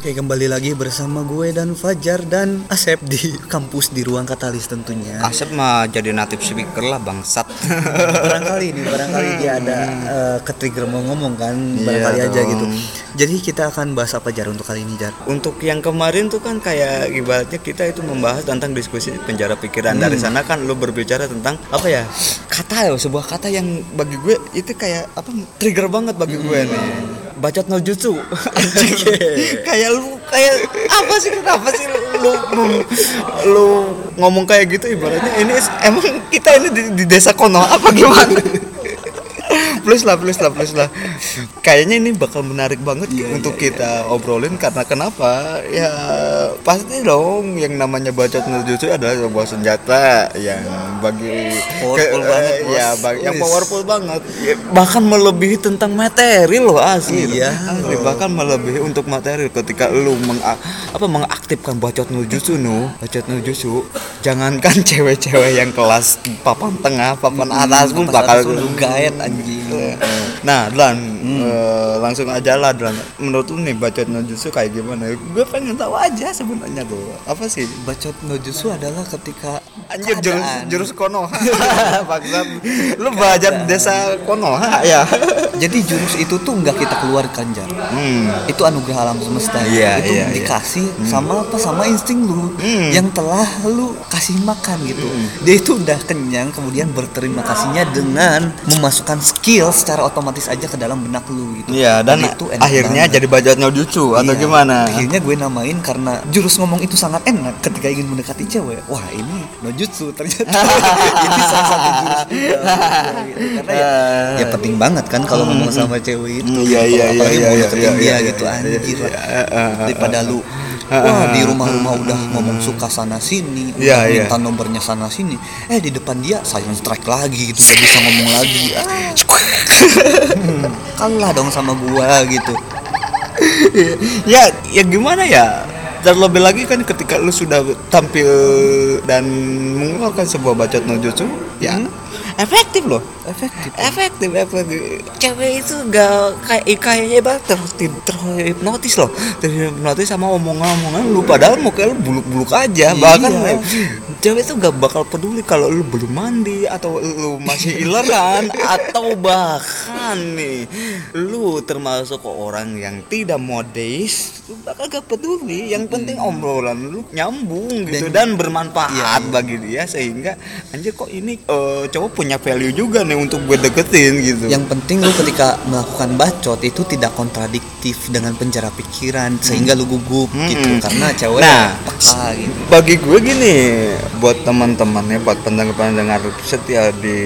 Oke kembali lagi bersama gue dan Fajar dan Asep di kampus di ruang katalis tentunya. Asep mah jadi native speaker lah bangsat. barangkali nih barangkali dia ada uh, ke-trigger mau ngomong kan Iya barangkali aja dong. gitu. Jadi kita akan bahas apa Jar untuk kali ini Jar? Untuk yang kemarin tuh kan kayak ibaratnya kita itu membahas tentang diskusi penjara pikiran. Dari sana kan lu berbicara tentang apa ya? Kata ya, sebuah kata yang bagi gue itu kayak apa trigger banget bagi gue nih. Bacot no jutsu. Kayak lu kayak apa sih kenapa sih lu lu, lu ngomong kayak gitu ibaratnya ini emang kita ini di, di desa kono apa gimana? Plus lah plus lah plus lah kayaknya ini bakal menarik banget untuk kita obrolin karena kenapa ya pasti dong yang namanya bacot nujutsu adalah sebuah senjata yang bagi Powerful banget, bos. ya bagi- yang powerful banget bahkan melebihi tentang materi loh asli. Iya. Asli, bahkan melebihi untuk materi ketika lu meng apa mengaktifkan bacot nujutsu nu bacot nujutsu jangankan cewek-cewek yang kelas papan tengah papan atas pun bakal lu gaet anjing. Nah, Dan, eh, langsung aja lah. Menurut lu nih bacot nojutsu kayak gimana? Gue pengen tahu aja sebenarnya tuh. Apa sih? Bacot no jutsu adalah ketika Anjir jurus jurus Konoha. Bangsat. Lu belajar desa Konoha ya. Jadi jurus itu tuh nggak kita keluarkan Jar. Hmm. Itu anugerah alam semesta. Iya, itu iya, iya. dikasih sama apa sama insting lu Hmm. yang telah lu kasih makan gitu. Dia itu udah kenyang kemudian berterima kasihnya dengan memasukkan skill secara otomatis aja ke dalam benak lu gitu. Iya, dan itu enak akhirnya banget. jadi nojutsu atau Iya. gimana? Akhirnya gue namain karena jurus ngomong itu sangat enak ketika ingin mendekati cewek. Wah ini nojutsu ternyata. ini salah satu jurus juga, gitu. Karena ya, ya penting banget kan kalau ngomong sama cewek itu. Hmm, iya, iya, Apalagi iya, mau iya, deketin iya, dia iya, gitu iya, anjir iya, lah. iya, iya, Daripada lu Wah di rumah-rumah udah ngomong suka sana sini, udah Iya, iya. minta nomornya sana sini. Eh di depan dia silent strike lagi gitu, gak bisa ngomong lagi. Ah, kalah dong sama gua gitu. ya ya gimana ya terlebih lagi kan ketika lu sudah tampil dan mengeluarkan sebuah bacot nojutsu ya efektif loh. Efektif. efektif efektif. Cewek itu gak kayak kayaknya banget ter, ter, terhipnotis loh. Terhipnotis sama omongan-omongan lu. Padahal muka lu buluk-buluk aja. Bahkan Iya. cewek itu gak bakal peduli kalau lu belum mandi atau lu masih ileran. Atau bahkan nih lu termasuk orang yang tidak modis lu bakal gak peduli. Yang penting obrolan lu nyambung gitu dan, bermanfaat Iya, iya. bagi dia. Sehingga anjir kok ini eh, cowok punya value juga nih untuk gue deketin gitu. Yang penting lu ketika melakukan bacot itu tidak kontradiktif dengan penjara pikiran sehingga lu gugup Hmm. gitu. Karena cewek Nah, peka gitu. bagi gue gini buat teman-teman ya buat pendengar-pendengar setia di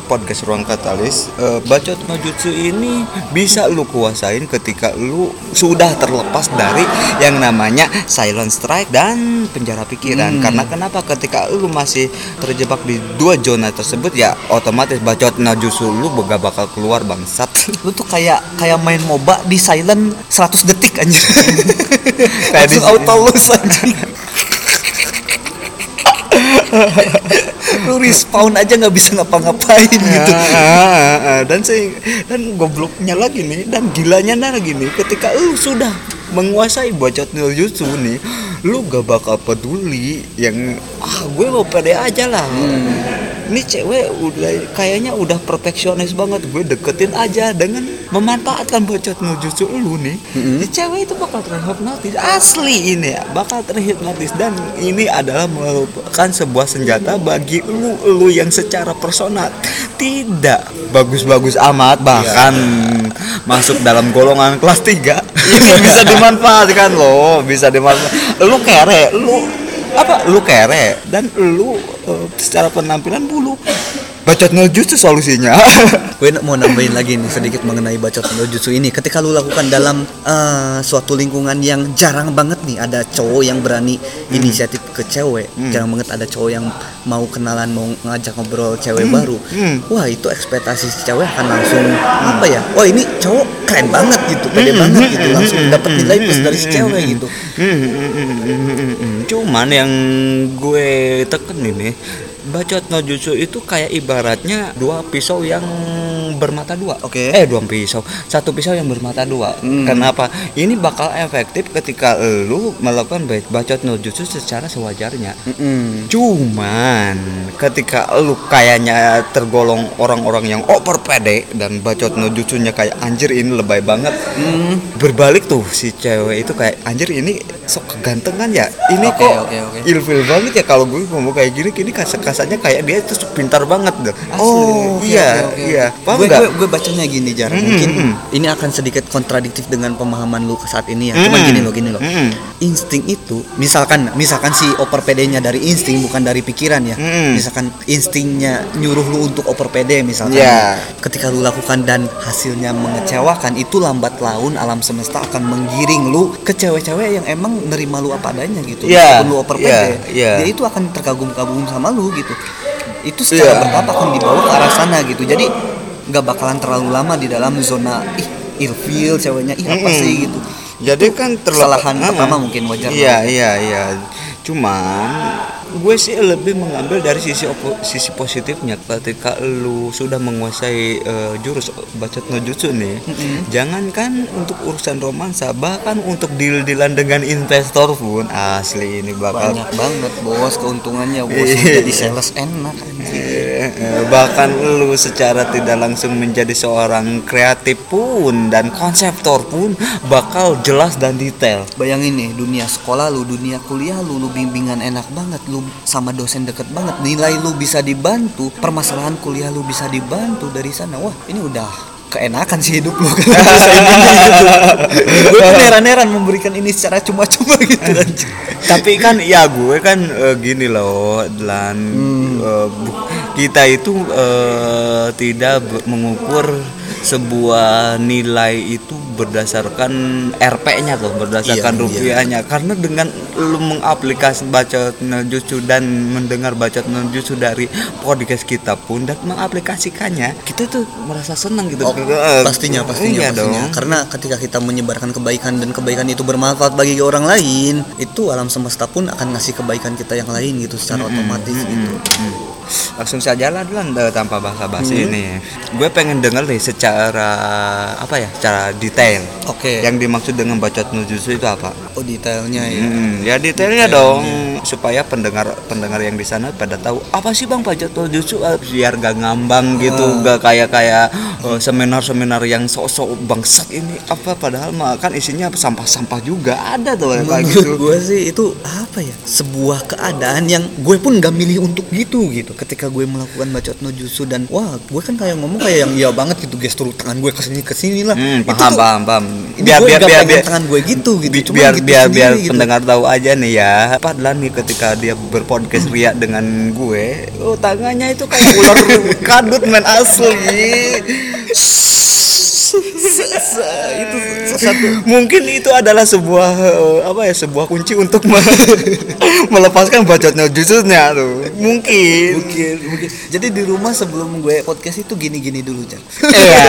podcast ruang katalis eh, bacot no jutsu ini bisa lu kuasain ketika lu sudah terlepas dari yang namanya silent strike dan penjara pikiran. Karena kenapa? Ketika lu masih terjebak di dua zona tersebut ya otomatis bacot no jutsu lu gak bakal keluar bangsat Lu tuh kayak kayak main MOBA di silent 100 detik di- Langsung auto lose anjing. lu respawn aja nggak bisa ngapa-ngapain gitu. Ah, ah, ah. dan se dan gobloknya lagi nih dan gilanya lagi nih ketika lu sudah menguasai bacot jutsu nih lu gak bakal peduli yang ah gue mau pede aja lah. Ini cewek udah kayaknya udah perfeksionis banget. Gue deketin aja dengan memanfaatkan bacot jutsu lu nih si cewek itu bakal terhipnotis. Asli ini ya bakal terhipnotis. Dan ini adalah merupakan sebuah senjata bagi lu lu yang secara personal tidak. Bagus-bagus amat bahkan masuk dalam golongan kelas 3 ini bisa dimanfaatkan loh bisa dimanfaatkan lu kere lu apa lu kere dan lu eh, secara penampilan bulu bacot ngejutsu solusinya gue mau nambahin lagi nih sedikit mengenai bacot no jutsu ini ketika lu lakukan dalam eh, suatu lingkungan yang jarang banget nih ada cowok yang berani inisiatif ke cewek jarang banget ada cowok yang mau kenalan mau ngajak ngobrol cewek baru Hmm. wah itu ekspektasi si cewek akan langsung apa ya wah ini cowok keren banget gitu pede banget gitu langsung dapat nilai plus dari si cewek gitu Hmm, hmm, hmm, hmm, hmm, hmm. Cuman yang gue teken ini bacot no jutsu itu kayak ibaratnya dua pisau yang bermata dua. Oke. Eh dua pisau, satu pisau yang bermata dua. Hmm. Kenapa? Ini bakal efektif ketika lu melakukan ba- bacot no jutsu secara sewajarnya. Mm-mm. Cuman ketika lu kayaknya tergolong orang-orang yang over pede dan bacot no jutsunya kayak anjir ini lebay banget. Berbalik tuh si cewek itu kayak anjir ini sok kegantengan ya. Ini Oke, kok oke, oke. ilfil banget ya kalau gue ngomong kayak gini kini kas kasarnya kayak dia itu pintar banget deh. Oh, oke, iya, oke, oke. iya. Paham gue, gue, gue bacanya gini jar. Mm, Mungkin mm, mm. ini akan sedikit kontradiktif dengan pemahaman lu saat ini ya. Cuman Mm. gini loh, gini loh. Mm. Insting itu, misalkan, misalkan si oper PD-nya dari insting bukan dari pikiran ya. Mm. Misalkan instingnya nyuruh lu untuk oper PD misalkan. Iya. Ketika lu lakukan dan hasilnya mengecewakan, itu lambat laun alam semesta akan menggiring lu ke cewek-cewek yang emang nerima lu apa adanya gitu. Iya, Meskipun lu iya, PD, iya. dia itu akan terkagum-kagum sama lu gitu. Itu secara Iya. bertahap akan dibawa ke arah sana gitu. Jadi nggak bakalan terlalu lama di dalam zona ih ilfeel ceweknya ih apa sih gitu. Jadi kan terlepas- Kesalahan Ah, pertama mungkin wajar Iya, iya, iya. Cuman gue sih lebih mengambil dari sisi opo- sisi positifnya ketika lu sudah menguasai eh, jurus bacot no jutsu nih. Jangankan untuk urusan romansa, bahkan untuk deal-dealan dengan investor pun asli ini bakal Banyak banget bos keuntungannya bos Iya. jadi sales enak anjir. Eh, bahkan lu secara tidak langsung menjadi seorang kreatif pun dan konseptor pun bakal jelas dan detail. Bayangin nih dunia sekolah lu, dunia kuliah lu, lu bimbingan enak banget, lu sama dosen deket banget, nilai lu bisa dibantu, permasalahan kuliah lu bisa dibantu dari sana. Wah ini udah keenakan sih hidup lu kan. Gue pun heran-heran memberikan ini secara cuma-cuma gitu anjir. Tapi kan ya gue kan eh, gini loh dan eh, bu- kita itu eh, tidak mengukur sebuah nilai itu berdasarkan RP-nya tuh, berdasarkan Iya, iya. rupiahnya. Karena dengan lu mengaplikasi bacot jutsu dan mendengar bacot jutsu dari podcast kita pun dan mengaplikasikannya, kita tuh merasa senang gitu. Oh, Eh, pastinya pastinya iya pastinya dong. karena ketika kita menyebarkan kebaikan dan kebaikan itu bermanfaat bagi orang lain itu alam semesta pun akan ngasih kebaikan kita yang lain gitu secara otomatis gitu Hmm. Langsung saja lah eh, tanpa basa-basi Hmm. ini. Gue pengen denger nih secara apa ya, secara detail. oke Yang dimaksud dengan bacot no jutsu itu apa? oh detailnya ya Hmm, ya detailnya dong supaya pendengar pendengar yang di sana pada tahu apa sih bang no jutsu Eh, biar gak ngambang gitu, gak kayak kayak eh, seminar-seminar yang sok-sok bangsat ini apa padahal mah kan isinya sampah-sampah juga ada tuh kayak Menurut gitu. gue sih itu apa ya sebuah keadaan yang gue pun gak milih untuk gitu gitu ketika gue melakukan bacot no jutsu dan wah gue kan kayak ngomong kayak yang iya banget gitu gestur tangan gue ke sini ke sini lah Hmm, Itu paham, tuh- paham, paham. ini gue gak pegang tangan gue gitu gitu Cuman biar gitu biar sendiri biar gitu. pendengar tahu aja nih ya padahal nih ketika dia berpodcast ria dengan gue oh tangannya itu kayak ular kadut men asli itu satu. Mungkin itu adalah sebuah eh, apa ya sebuah kunci untuk me- melepaskan bacotnya jutsunya tuh. Mungkin. Mungkin mungkin. Jadi di rumah sebelum gue podcast itu gini-gini dulu Jan iya.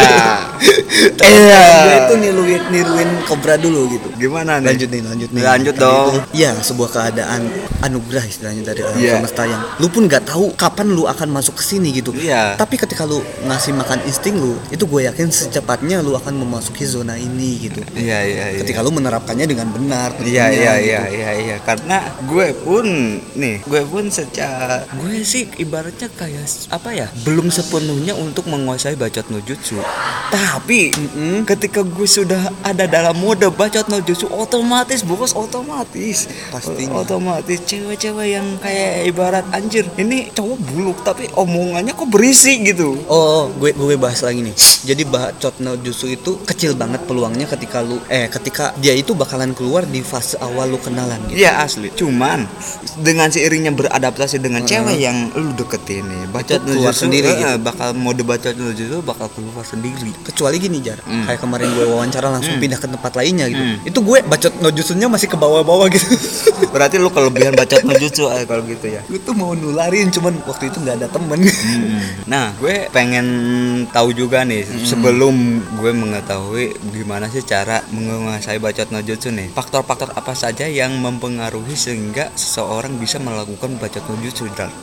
Iya. gue itu niruin niruin kobra dulu gitu. Gimana nih? Lanjut nih lanjut nih. Lanjut dong. itu, ya sebuah keadaan anugerah istilahnya dari alam Iya. semesta yang lu pun nggak tahu kapan lu akan masuk ke sini gitu. Iya. tapi ketika lu ngasih makan insting lu itu gue yakin secepatnya lu akan memasuki zona ini gitu. Iya iya iya. Ketika lu menerapkannya dengan benar Iya iya gitu. iya iya iya. Karena gue pun nih gue pun secara gue sih ibaratnya kayak apa ya belum sepenuhnya untuk menguasai bacot no jutsu tapi Mm-mm. ketika gue sudah ada dalam mode bacot no jutsu otomatis bos otomatis Pastinya. otomatis cewek-cewek yang kayak ibarat anjir ini cowok buluk tapi omongannya kok berisi gitu Oh, gue gue bahas lagi nih. Jadi bacot no jutsu itu kecil banget peluangnya ketika lu eh ketika dia itu bakalan keluar di fase awal lu kenalan gitu. Iya asli. Cuman dengan seiringnya beradaptasi dengan cewek yang lu deketin nih, bacot keluar sendiri gitu. bakal mode bacot nujutsu bakal keluar sendiri. Kecuali gini jar, Hmm. kayak kemarin gue wawancara langsung pindah ke tempat lainnya gitu. Hmm. Itu gue bacot no jutsunya masih ke bawah-bawah gitu. Berarti lu kelebihan bacot nujutsu eh, kalau gitu ya. gue tuh mau nularin cuman waktu itu nggak ada temen. Nah, gue pengen tahu juga nih sebelum gue mengetahui gimana sih cara menguasai bacot nojutsu nih. Faktor-faktor apa saja yang mempengaruhi sehingga seseorang bisa melakukan bacot nojutsu, Dal?